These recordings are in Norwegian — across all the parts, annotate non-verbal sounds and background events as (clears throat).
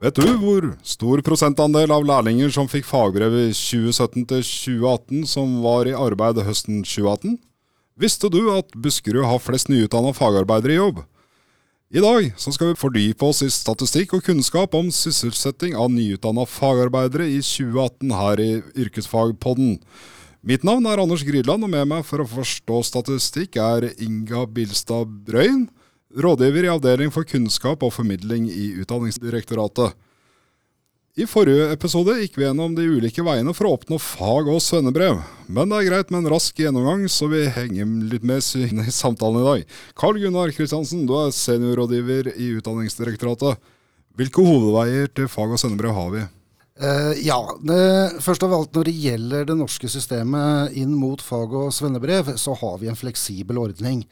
Vet du hvor stor prosentandel av lærlinger som fikk fagbrev i 2017 til 2018 som var i arbeid høsten 2018? Visste du at Buskerud har flest nyutdanna fagarbeidere i jobb? I dag skal vi fordype oss i statistikk og kunnskap om sysselsetting av nyutdanna fagarbeidere i 2018 her i Yrkesfagpodden. Mitt navn er Anders Grydland, og med meg for å forstå statistikk er Inga Bilstad Brøyn. Rådgiver i Avdeling for kunnskap og formidling i Utdanningsdirektoratet. I forrige episode gikk vi gjennom de ulike veiene for å oppnå fag- og svennebrev. Men det er greit med en rask gjennomgang, så vi henger litt med i samtalen i dag. Carl Gunnar Kristiansen, du er seniorrådgiver i Utdanningsdirektoratet. Hvilke hovedveier til fag- og svennebrev har vi? Uh, ja, det, først av alt når det gjelder det norske systemet inn mot fag- og svennebrev, så har vi en fleksibel ordning.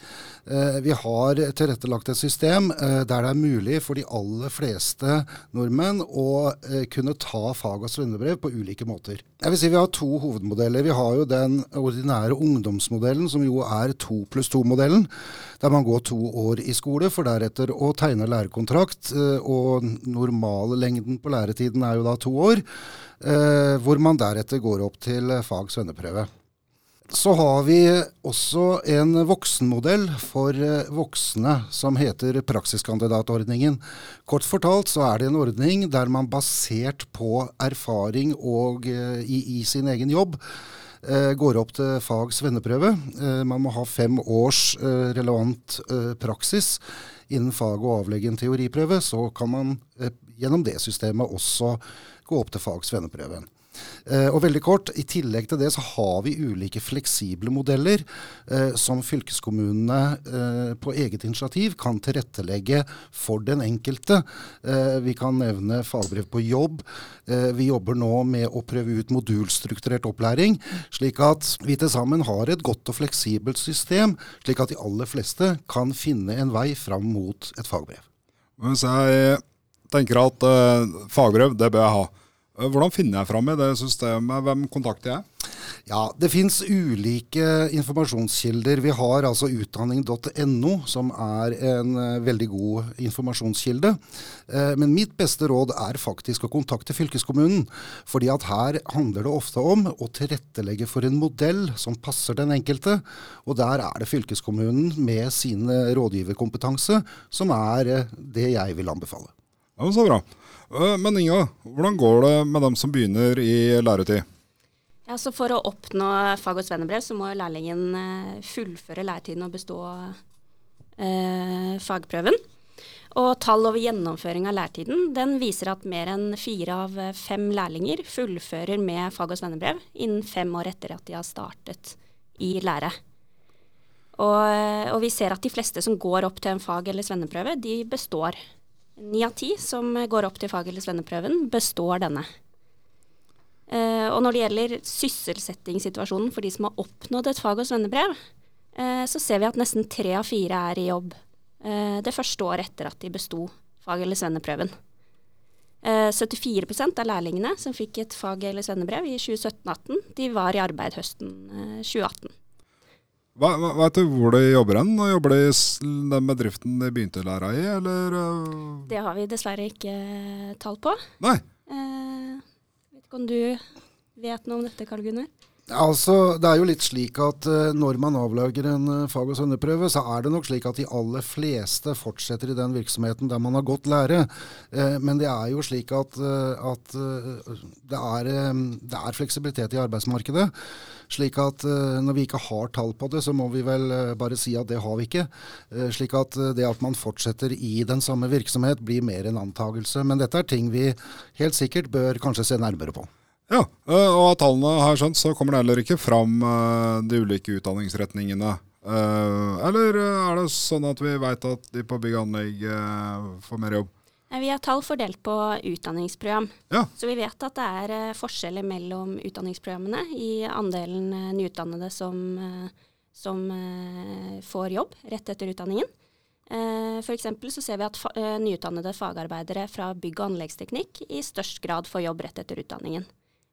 Uh, vi har tilrettelagt et system uh, der det er mulig for de aller fleste nordmenn å kunne ta fag- og svennebrev på ulike måter. Jeg vil si Vi har to hovedmodeller. Vi har jo den ordinære ungdomsmodellen, som jo er to pluss to-modellen. Der man går to år i skole, for deretter å tegne lærekontrakt. og Normallengden på læretiden er jo da to år. Hvor man deretter går opp til fag svenneprøve. Så har vi også en voksenmodell for voksne som heter praksiskandidatordningen. Kort fortalt så er det en ordning der man basert på erfaring og i, i sin egen jobb går opp til fag svenneprøve. Man må ha fem års relevant praksis innen fag og avlegge en teoriprøve. Så kan man gjennom det systemet også gå opp til fag svenneprøven. Uh, og veldig kort, I tillegg til det så har vi ulike fleksible modeller uh, som fylkeskommunene uh, på eget initiativ kan tilrettelegge for den enkelte. vi kan nevne fagbrev på jobb. vi jobber nå med å prøve ut modulstrukturert opplæring, slik at vi til sammen har et godt og fleksibelt system, slik at de aller fleste kan finne en vei fram mot et fagbrev. Hvis jeg tenker at fagbrev, det bør jeg ha. Hvordan finner jeg fram i det systemet? Hvem kontakter jeg? Ja, Det fins ulike informasjonskilder. Vi har altså utdanning.no, som er en uh, veldig god informasjonskilde. Uh, men mitt beste råd er faktisk å kontakte fylkeskommunen. fordi at her handler det ofte om å tilrettelegge for en modell som passer den enkelte. Og der er det fylkeskommunen med sin rådgiverkompetanse som er uh, det jeg vil anbefale. Ja, så bra. Men Inga, hvordan går det med dem som begynner i læretid? Ja, så For å oppnå fag- og svennebrev, så må lærlingen fullføre læretiden og bestå eh, fagprøven. Og tall over gjennomføring av læretiden den viser at mer enn fire av fem lærlinger fullfører med fag- og svennebrev innen fem år etter at de har startet i lære. Og, og vi ser at de fleste som går opp til en fag- eller svenneprøve, de består. Ni av ti som går opp til fag- eller svenneprøven, består denne. Uh, og når det gjelder sysselsettingssituasjonen for de som har oppnådd et fag- og svennebrev, uh, så ser vi at nesten tre av fire er i jobb uh, det første året etter at de besto fag- eller svenneprøven. 74% av lærlingene som fikk et fag- eller svennebrev i 2017-18, de var i arbeid høsten 2018. Vet du hvor de jobber hen? Jobber de i den bedriften de begynte å lære i, eller? Det har vi dessverre ikke tall på. Nei. Eh, vet ikke om du vet noe om dette, Karl Gunnar? Altså, Det er jo litt slik at uh, når man avlager en uh, fag- og svenneprøve, så er det nok slik at de aller fleste fortsetter i den virksomheten der man har gått lære. Uh, men det er jo slik at, at det, er, det, er, fleksibilitet i arbeidsmarkedet. Slik at når vi ikke har tall på det, så må vi vel bare si at det har vi ikke. Slik at det at man fortsetter i den samme virksomhet blir mer en antagelse. Men dette er ting vi helt sikkert bør kanskje se nærmere på. Ja, og av tallene har jeg skjønt, så kommer det heller ikke fram de ulike utdanningsretningene. Eller er det sånn at vi vet at de på bygg og anlegg får mer jobb? Vi har tall fordelt på utdanningsprogram. Ja. Så vi vet at det er forskjeller mellom utdanningsprogrammene i andelen nyutdannede som, som får jobb rett etter utdanningen. Eh, F.eks. så ser vi at eh, nyutdannede fagarbeidere fra bygg- og anleggsteknikk i størst grad får jobb rett etter utdanningen.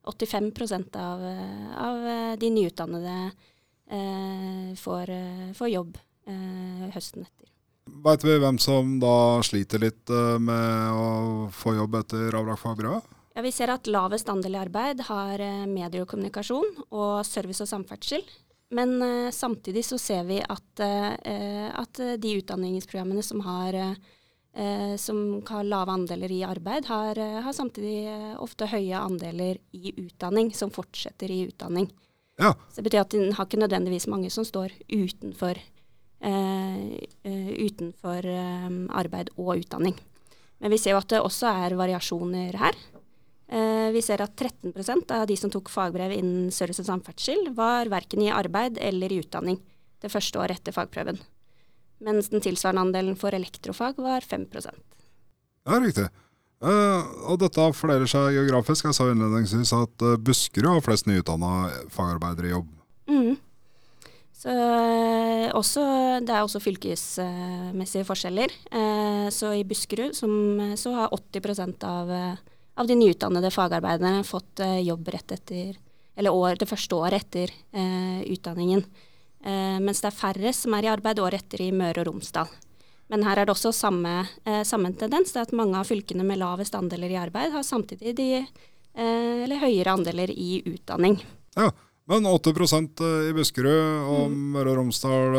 85 av, eh, av eh, de nyutdannede eh, får, får jobb eh, høsten etter. Veit vi hvem som da sliter litt med å få jobb etter avlagt fagbrev? Ja, vi ser at lavest andel i arbeid har medie- medier og kommunikasjon og service og samferdsel. Men samtidig så ser vi at, eh, at de utdanningsprogrammene som har, eh, som har lave andeler i arbeid, har, eh, har samtidig eh, ofte høye andeler i utdanning, som fortsetter i utdanning. Ja. Så det betyr at den har ikke nødvendigvis mange som står utenfor, eh, eh, utenfor eh, arbeid og utdanning. Men vi ser jo at det også er variasjoner her. Eh, vi ser at 13% av de som tok fagbrev innen service og samferdsel, var verken i arbeid eller i utdanning det første året etter fagprøven. Mens den tilsvarende andelen for elektrofag var 5% Ja, riktig. Uh, og dette fordeler seg geografisk. Jeg sa innledningsvis at uh, Buskerud har flest nyutdanna fagarbeidere i jobb. Mm. Så eh, også, det er også fylkesmessige forskjeller. Uh, så i Buskerud som, så har 80% av, av de nyutdannede fagarbeiderne fått jobb rett etter, eller år, det første året etter utdanningen. Eh, mens det er færre som er i arbeid året etter i Møre og Romsdal. Men her er det også samme, eh, samme tendens, det er at mange av fylkene med lavest andeler i arbeid har samtidig de, eh, eller høyere andeler i utdanning. Ja, Men 80% i Buskerud og Møre og Romsdal,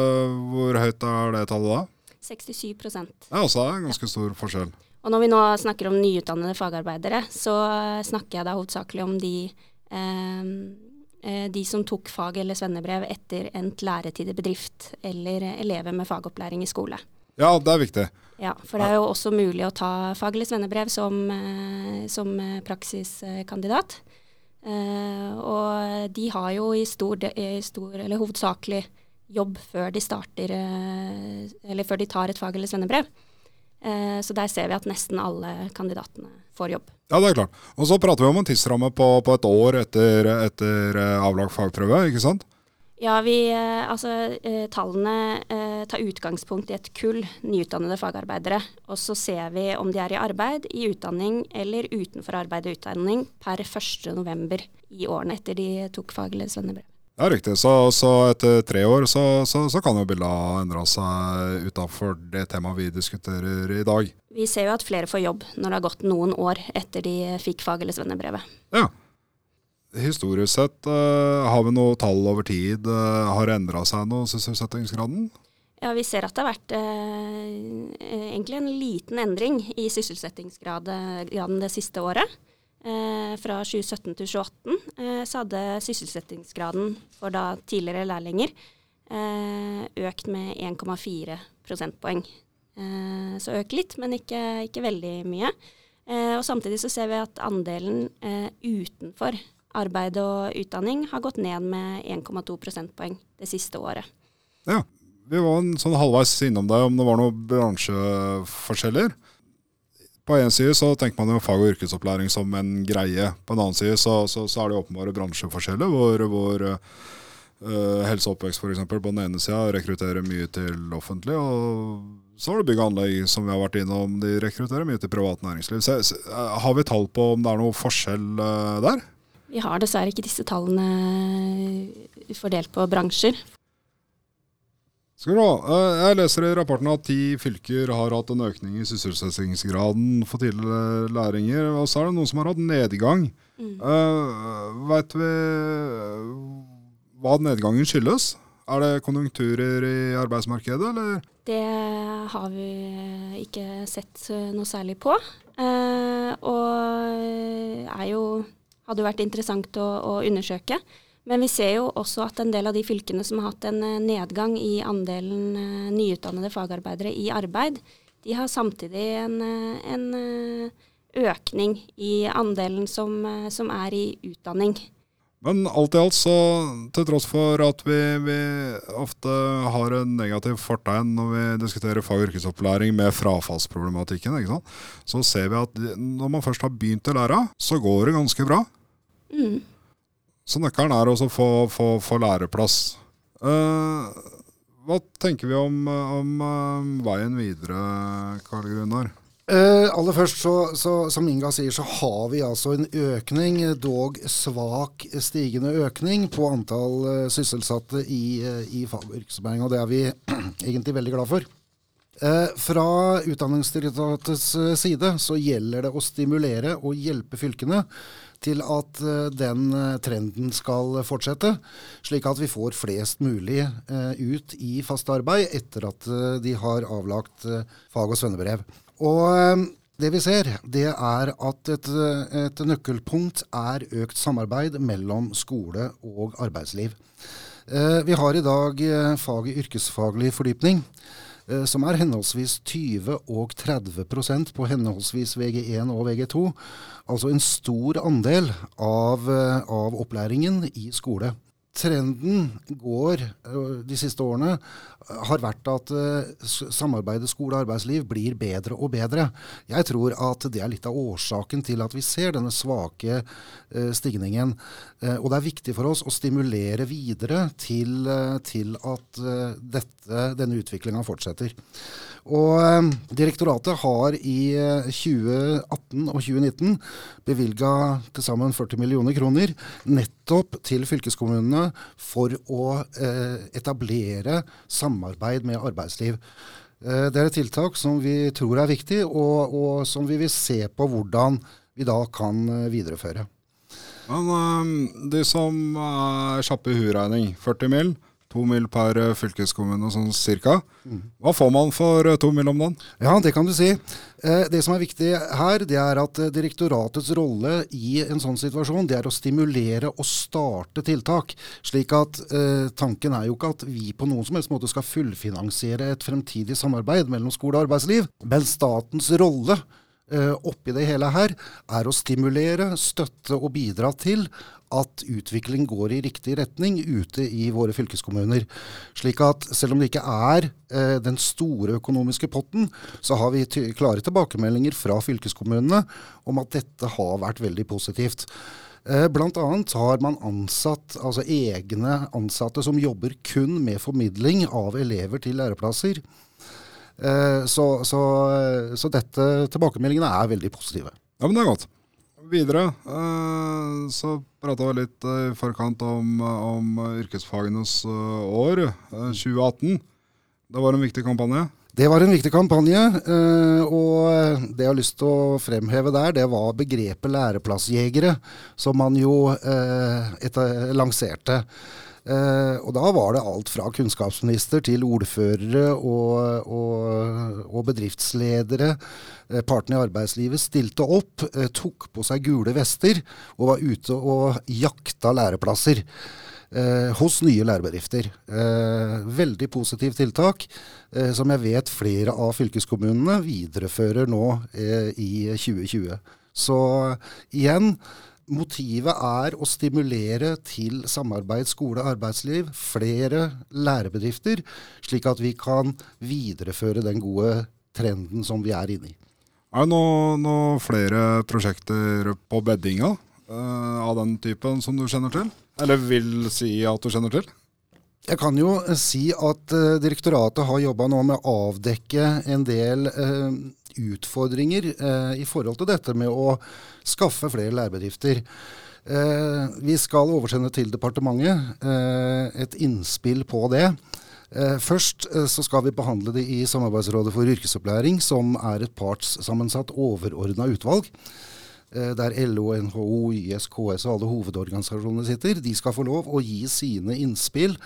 hvor høyt er det tallet da? 67 Det er også en ganske stor forskjell. Og når vi nå snakker om nyutdannede fagarbeidere, så snakker jeg da hovedsakelig om de, eh, de som tok fag- eller svennebrev etter endt læretid i bedrift, eller eh, elever med fagopplæring i skole. Ja, det er viktig. Ja, For det er jo også mulig å ta fag- eller svennebrev som, eh, som eh, praksiskandidat. Eh, og de har jo i stor, i stor, eller hovedsakelig jobb før de starter eh, Eller før de tar et fag- eller svennebrev. Eh, så der ser vi at nesten alle kandidatene får jobb. Ja, det er klart. Og så prater vi om en tidsramme på, på et år etter, etter eh, avlagt fagprøve, ikke sant? Ja, vi, eh, altså, tallene tar utgangspunkt i et kull nyutdannede fagarbeidere. Og så ser vi om de er i arbeid, i utdanning eller utenfor arbeid og utdanning per 1.11. i årene etter de tok fag- eller svennebrev. Ja, riktig. Så, så etter tre år så, så, så kan jo bildet ha endra seg utafor det temaet vi diskuterer i dag. Vi ser jo at flere får jobb når det har gått noen år etter de fikk fag- eller svennebrevet. Ja. Historisk sett, uh, har vi noe tall over tid? Uh, har det endra seg noe, sysselsettingsgraden? Ja, vi ser at det har vært eh, egentlig en liten endring i sysselsettingsgraden det siste året. Eh, fra 2017 til 2018 eh, så hadde sysselsettingsgraden for da tidligere lærlinger eh, økt med 1,4 prosentpoeng. Så økt litt, men ikke, ikke veldig mye. Og samtidig så ser vi at andelen utenfor arbeid og utdanning har gått ned med 1,2 prosentpoeng det siste året. Ja. Vi var en sånn halvveis innom deg om det var noen bransjeforskjeller. På en side så tenker man jo fag- og yrkesopplæring som en greie. På en annen side så, så, så er det åpenbare bransjeforskjeller, hvor, hvor uh, helse og oppvekst f.eks. på den ene sida rekrutterer mye til offentlig, og så har du bygg og anlegg, som vi har vært innom, de rekrutterer mye til privat næringsliv. Så, har vi tall på om det er noe forskjell uh, der? Vi har dessverre ikke disse tallene fordelt på bransjer. Skal vi ha. Jeg leser i rapporten at ti fylker har hatt en økning i sysselsettingsgraden for tidligere læringer, og så er det noen som har hatt nedgang. Mm. Uh, Veit vi hva nedgangen skyldes? Er det konjunkturer i arbeidsmarkedet, eller? Det har vi ikke sett noe særlig på. Uh, og er jo hadde vært interessant å, å, undersøke. Men vi ser jo også at en del av de fylkene som har hatt en nedgang i andelen uh, nyutdannede fagarbeidere i arbeid, de har samtidig en, en økning i andelen som, som, er i utdanning. Men alt i alt, så til tross for at vi, vi ofte har en negativ fortegn når vi diskuterer fag- og yrkesopplæring med frafallsproblematikken, så ser vi at når man først har begynt å lære, så går det ganske bra. Mm. Så nøkkelen er å få, få, få læreplass. Uh, hva tenker vi om, om uh, veien videre, Karl Gunnar? Uh, aller først, så, så, som Inga sier, så har vi altså en økning, dog svak stigende økning, på antall uh, sysselsatte i, uh, i fagvirksomheten. Og det er vi (clears throat) egentlig veldig glad for. Fra Utdanningsdirektoratets side så gjelder det å stimulere og hjelpe fylkene til at den trenden skal fortsette, slik at vi får flest mulig ut i fast arbeid etter at de har avlagt fag- og svennebrev. Og det vi ser, det er at et, et, nøkkelpunkt er økt samarbeid mellom skole og arbeidsliv. Vi har i dag faget yrkesfaglig fordypning, som er henholdsvis 20 og 30% på henholdsvis VG1 og VG2. Altså en stor andel av, av opplæringen i skole trenden går de siste årene, har vært at samarbeidet skole og arbeidsliv blir bedre og bedre. Jeg tror at det er litt av årsaken til at vi ser denne svake stigningen. Og det er viktig for oss å stimulere videre til, til at dette, denne utviklinga fortsetter. Og eh, Direktoratet har i 2018 og 2019 bevilga til sammen 40 millioner kroner nettopp til fylkeskommunene for å eh, etablere samarbeid med arbeidsliv. Eh, det er et tiltak som vi tror er viktig, og, og som vi vil se på hvordan vi da kan videreføre. Men de som er kjappe i huregning, 40 mill. To mil per fylkeskommune sånn cirka. Hva får man for to mil om dagen? Ja, det kan du si. Det som er viktig her, det er at direktoratets rolle i en sånn situasjon, det er å stimulere og starte tiltak. Slik at eh, tanken er jo ikke at vi på noen som helst måte skal fullfinansiere et fremtidig samarbeid mellom skole og arbeidsliv. Men statens rolle oppi det hele her, er å stimulere, støtte og bidra til at utvikling går i riktig retning ute i våre fylkeskommuner. Slik at selv om det ikke er eh, den store økonomiske potten, så har vi klare tilbakemeldinger fra fylkeskommunene om at dette har vært veldig positivt. Eh, blant annet har man ansatt altså egne ansatte som jobber kun med formidling av elever til læreplasser. Så, så, så dette tilbakemeldingene er veldig positive. Ja, men det er godt. Videre så prata vi litt i forkant om, om yrkesfagenes år, 2018. Det var en viktig kampanje? Det var en viktig kampanje, og det jeg har lyst til å fremheve der, det var begrepet læreplassjegere, som man jo etter, lanserte. Uh, og da var det alt fra kunnskapsminister til ordførere og, og, og bedriftsledere. Uh, partene i arbeidslivet stilte opp, uh, tok på seg gule vester og var ute og jakta læreplasser. hos nye lærebedrifter. veldig positivt tiltak, som jeg vet flere av fylkeskommunene viderefører nå i 2020. Så igjen, Motivet er å stimulere til samarbeid skole-arbeidsliv, flere lærebedrifter, slik at vi kan videreføre den gode trenden som vi er inne i. Er det noen noe flere prosjekter på beddinga uh, av den typen som du kjenner til? Eller vil si at du kjenner til? Jeg kan jo si at uh, direktoratet har jobba nå med å avdekke en del uh, utfordringer eh, i forhold til dette med å skaffe flere lærebedrifter. Eh, vi skal oversende til departementet eh, et innspill på det. Eh, først eh, så skal vi behandle det i Samarbeidsrådet for yrkesopplæring, som er et partssammensatt overordna utvalg. Eh, der LO, NHO, YS, KS og alle hovedorganisasjonene sitter. De skal få lov å gi sine innspill,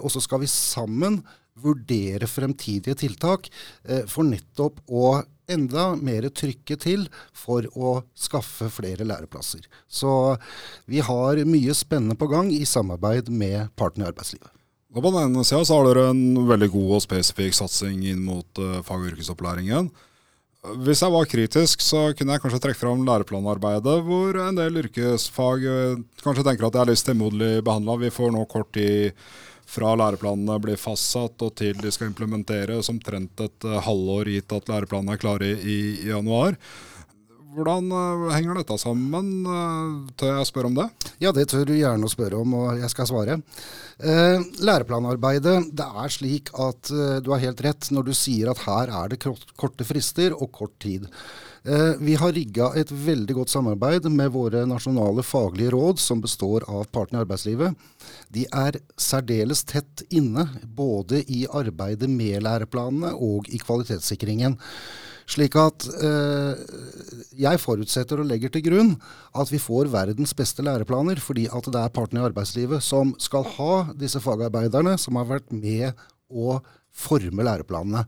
og så skal vi sammen vurdere fremtidige tiltak for nettopp å enda mer trykket til for å skaffe flere læreplasser. Så vi har mye spennende på gang i samarbeid med partene i arbeidslivet. Og på den ene sida har dere en veldig god og spesifikk satsing inn mot uh, fag- og yrkesopplæringen. Hvis jeg var kritisk, så kunne jeg kanskje trekke fram læreplanarbeidet, hvor en del yrkesfag uh, kanskje tenker at det er litt stemoderlig behandla. Vi får nå kort tid fra læreplanene blir fastsatt og til de skal implementeres omtrent et halvår gitt at læreplanene er klare i, i januar. Hvordan uh, henger dette sammen? Uh, tør jeg spørre om det? Ja, det tør du gjerne å spørre om, og jeg skal svare. Uh, læreplanarbeidet, det er slik at du har helt rett når du sier at her er det korte frister og kort tid. Vi har rigga et veldig godt samarbeid med våre nasjonale faglige råd, som består av partene i arbeidslivet. De er særdeles tett inne både i arbeidet med læreplanene og i kvalitetssikringen. Slik at eh, jeg forutsetter og legger til grunn at vi får verdens beste læreplaner, fordi at det er partene i arbeidslivet som skal ha disse fagarbeiderne som har vært med å forme læreplanene.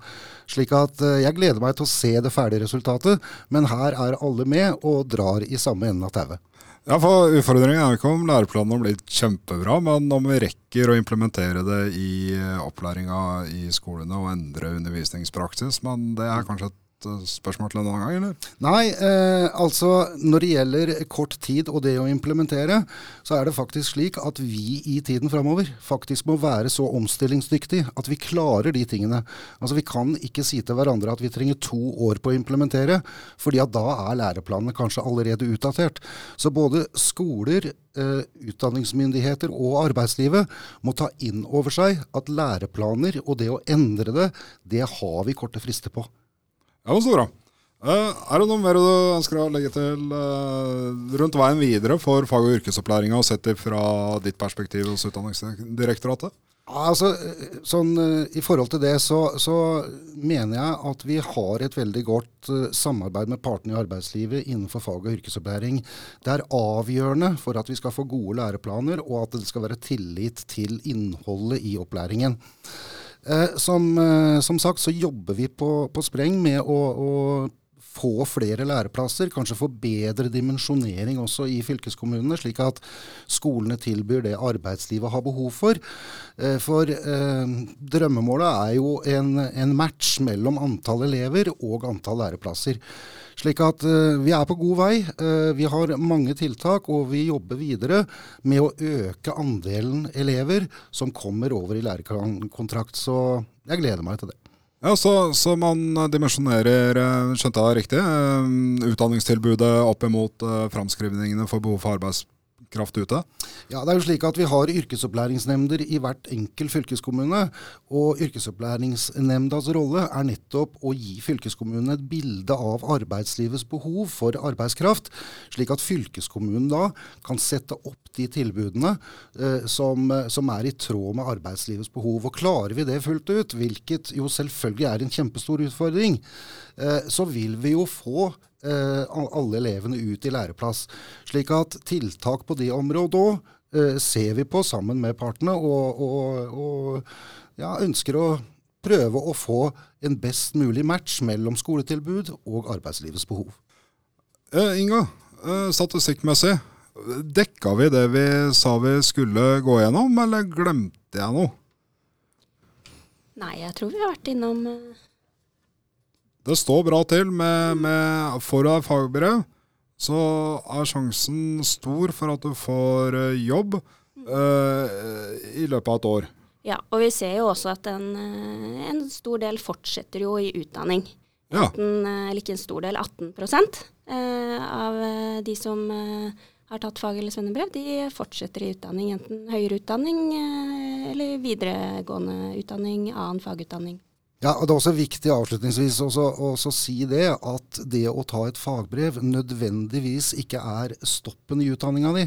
Slik at eh, jeg gleder meg til å se det ferdige resultatet, men her er alle med og drar i samme enden av tauet. Ja, for Utfordringen er ikke om læreplanene blir kjempebra, men om vi rekker å implementere det i eh, opplæringa i skolene og endre undervisningspraksis. Men det er kanskje et spørsmål til en annen gang, eller? Nei, eh, altså når det gjelder kort tid og det å implementere, så er det faktisk slik at vi i tiden framover faktisk må være så omstillingsdyktig at vi klarer de tingene. Altså Vi kan ikke si til hverandre at vi trenger to år på å implementere, fordi at da er læreplanene kanskje allerede utdatert. Så både skoler, eh, utdanningsmyndigheter og arbeidslivet må ta inn over seg at læreplaner og det å endre det, det har vi korte frister på. Ja, men så bra. Uh, er det noe mer du ønsker å legge til uh, rundt veien videre for fag- og yrkesopplæringa, sett fra ditt perspektiv hos Utdanningsdirektoratet? Altså, sånn, I forhold til det så, så, mener jeg at vi har et veldig godt samarbeid med partene i arbeidslivet innenfor fag- og yrkesopplæring. Det er avgjørende for at vi skal få gode læreplaner, og at det skal være tillit til innholdet i opplæringen. Eh, som, eh, som, sagt så jobber vi på, på spreng med å, å, få flere læreplasser, kanskje få bedre dimensjonering også i fylkeskommunene, slik at skolene tilbyr det arbeidslivet har behov for. Eh, for eh, drømmemålet er jo en, en match mellom antall elever og antall læreplasser. Slik at uh, vi er på god vei. Uh, vi har mange tiltak, og vi jobber videre med å øke andelen elever som kommer over i lærekontrakt. Så jeg gleder meg til det. Ja, Så, så man dimensjonerer, eh, skjønte jeg riktig, utdanningstilbudet opp imot framskrivningene for behov for arbeids kraft ute? Ja, det er jo slik at Vi har yrkesopplæringsnemnder i hvert enkel fylkeskommune. og Yrkesopplæringsnemndas rolle er nettopp å gi fylkeskommunene et bilde av arbeidslivets behov for arbeidskraft, slik at fylkeskommunen da kan sette opp de tilbudene eh, som, som, er i tråd med arbeidslivets behov. Og Klarer vi det fullt ut, hvilket jo selvfølgelig er en kjempestor utfordring, eh, så vil vi jo få alle elevene ut i læreplass. Slik at tiltak på det området òg eh, ser vi på sammen med partene, og, og, og ja, ønsker å prøve å få en best mulig match mellom skoletilbud og arbeidslivets behov. Eh, Inga, eh, statistikkmessig, dekka vi det vi sa vi skulle gå gjennom, eller glemte jeg noe? Nei, jeg tror vi har vært innom eh, det står bra til med, med Får du deg fagbrev, så er sjansen stor for at du får eh, jobb uh, i løpet av et år. Ja, og vi ser jo også at en, eh, en stor del fortsetter jo i utdanning. Ja. Enten, eller ikke en stor del, 18 uh, av de som har tatt fag- eller svennebrev, de fortsetter i utdanning. Enten høyere utdanning eller videregående utdanning, annen fagutdanning. Ja, og Det er også viktig avslutningsvis å si det at det å ta et fagbrev nødvendigvis ikke er stoppen i utdanninga di.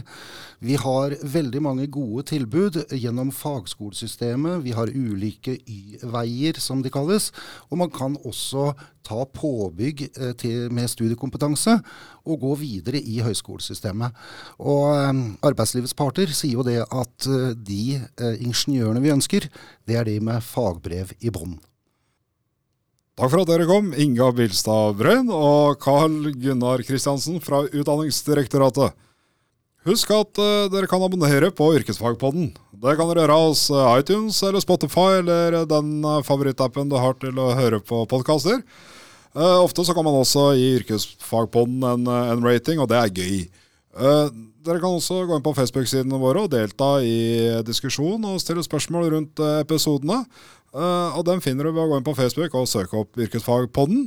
Vi har veldig mange gode tilbud gjennom fagskolesystemet. Vi har ulike Y-veier, som de kalles. Og man kan også ta påbygg eh, til, med studiekompetanse og gå videre i høyskolesystemet. Og eh, Arbeidslivets parter sier jo det at eh, de ingeniørene vi ønsker, det er de med fagbrev i bånn. Takk for at dere kom, Inga Bilstad Brøyn og Carl Gunnar Kristiansen fra Utdanningsdirektoratet. Husk at uh, dere kan abonnere på Yrkesfagpodden. Det kan dere gjøre hos uh, iTunes eller Spotify eller den uh, favorittappen du har til å høre på podkaster. ofte så kan man også gi Yrkesfagpodden en, en rating, og det er gøy. dere kan også gå inn på Facebook-sidene våre og delta i diskusjon og stille spørsmål rundt episodene. Uh, og Den finner du ved å gå inn på Facebook og søke opp Yrkesfagpodden.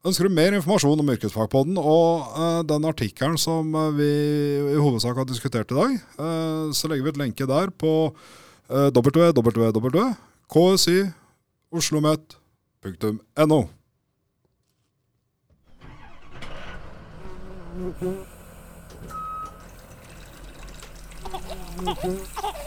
Ønsker du mer informasjon om Yrkesfagpodden og uh, den artikkelen som eh, vi i hovedsak har diskutert i dag, uh, så legger vi et lenke der på uh, www.ksioslomet.no. You. (laughs)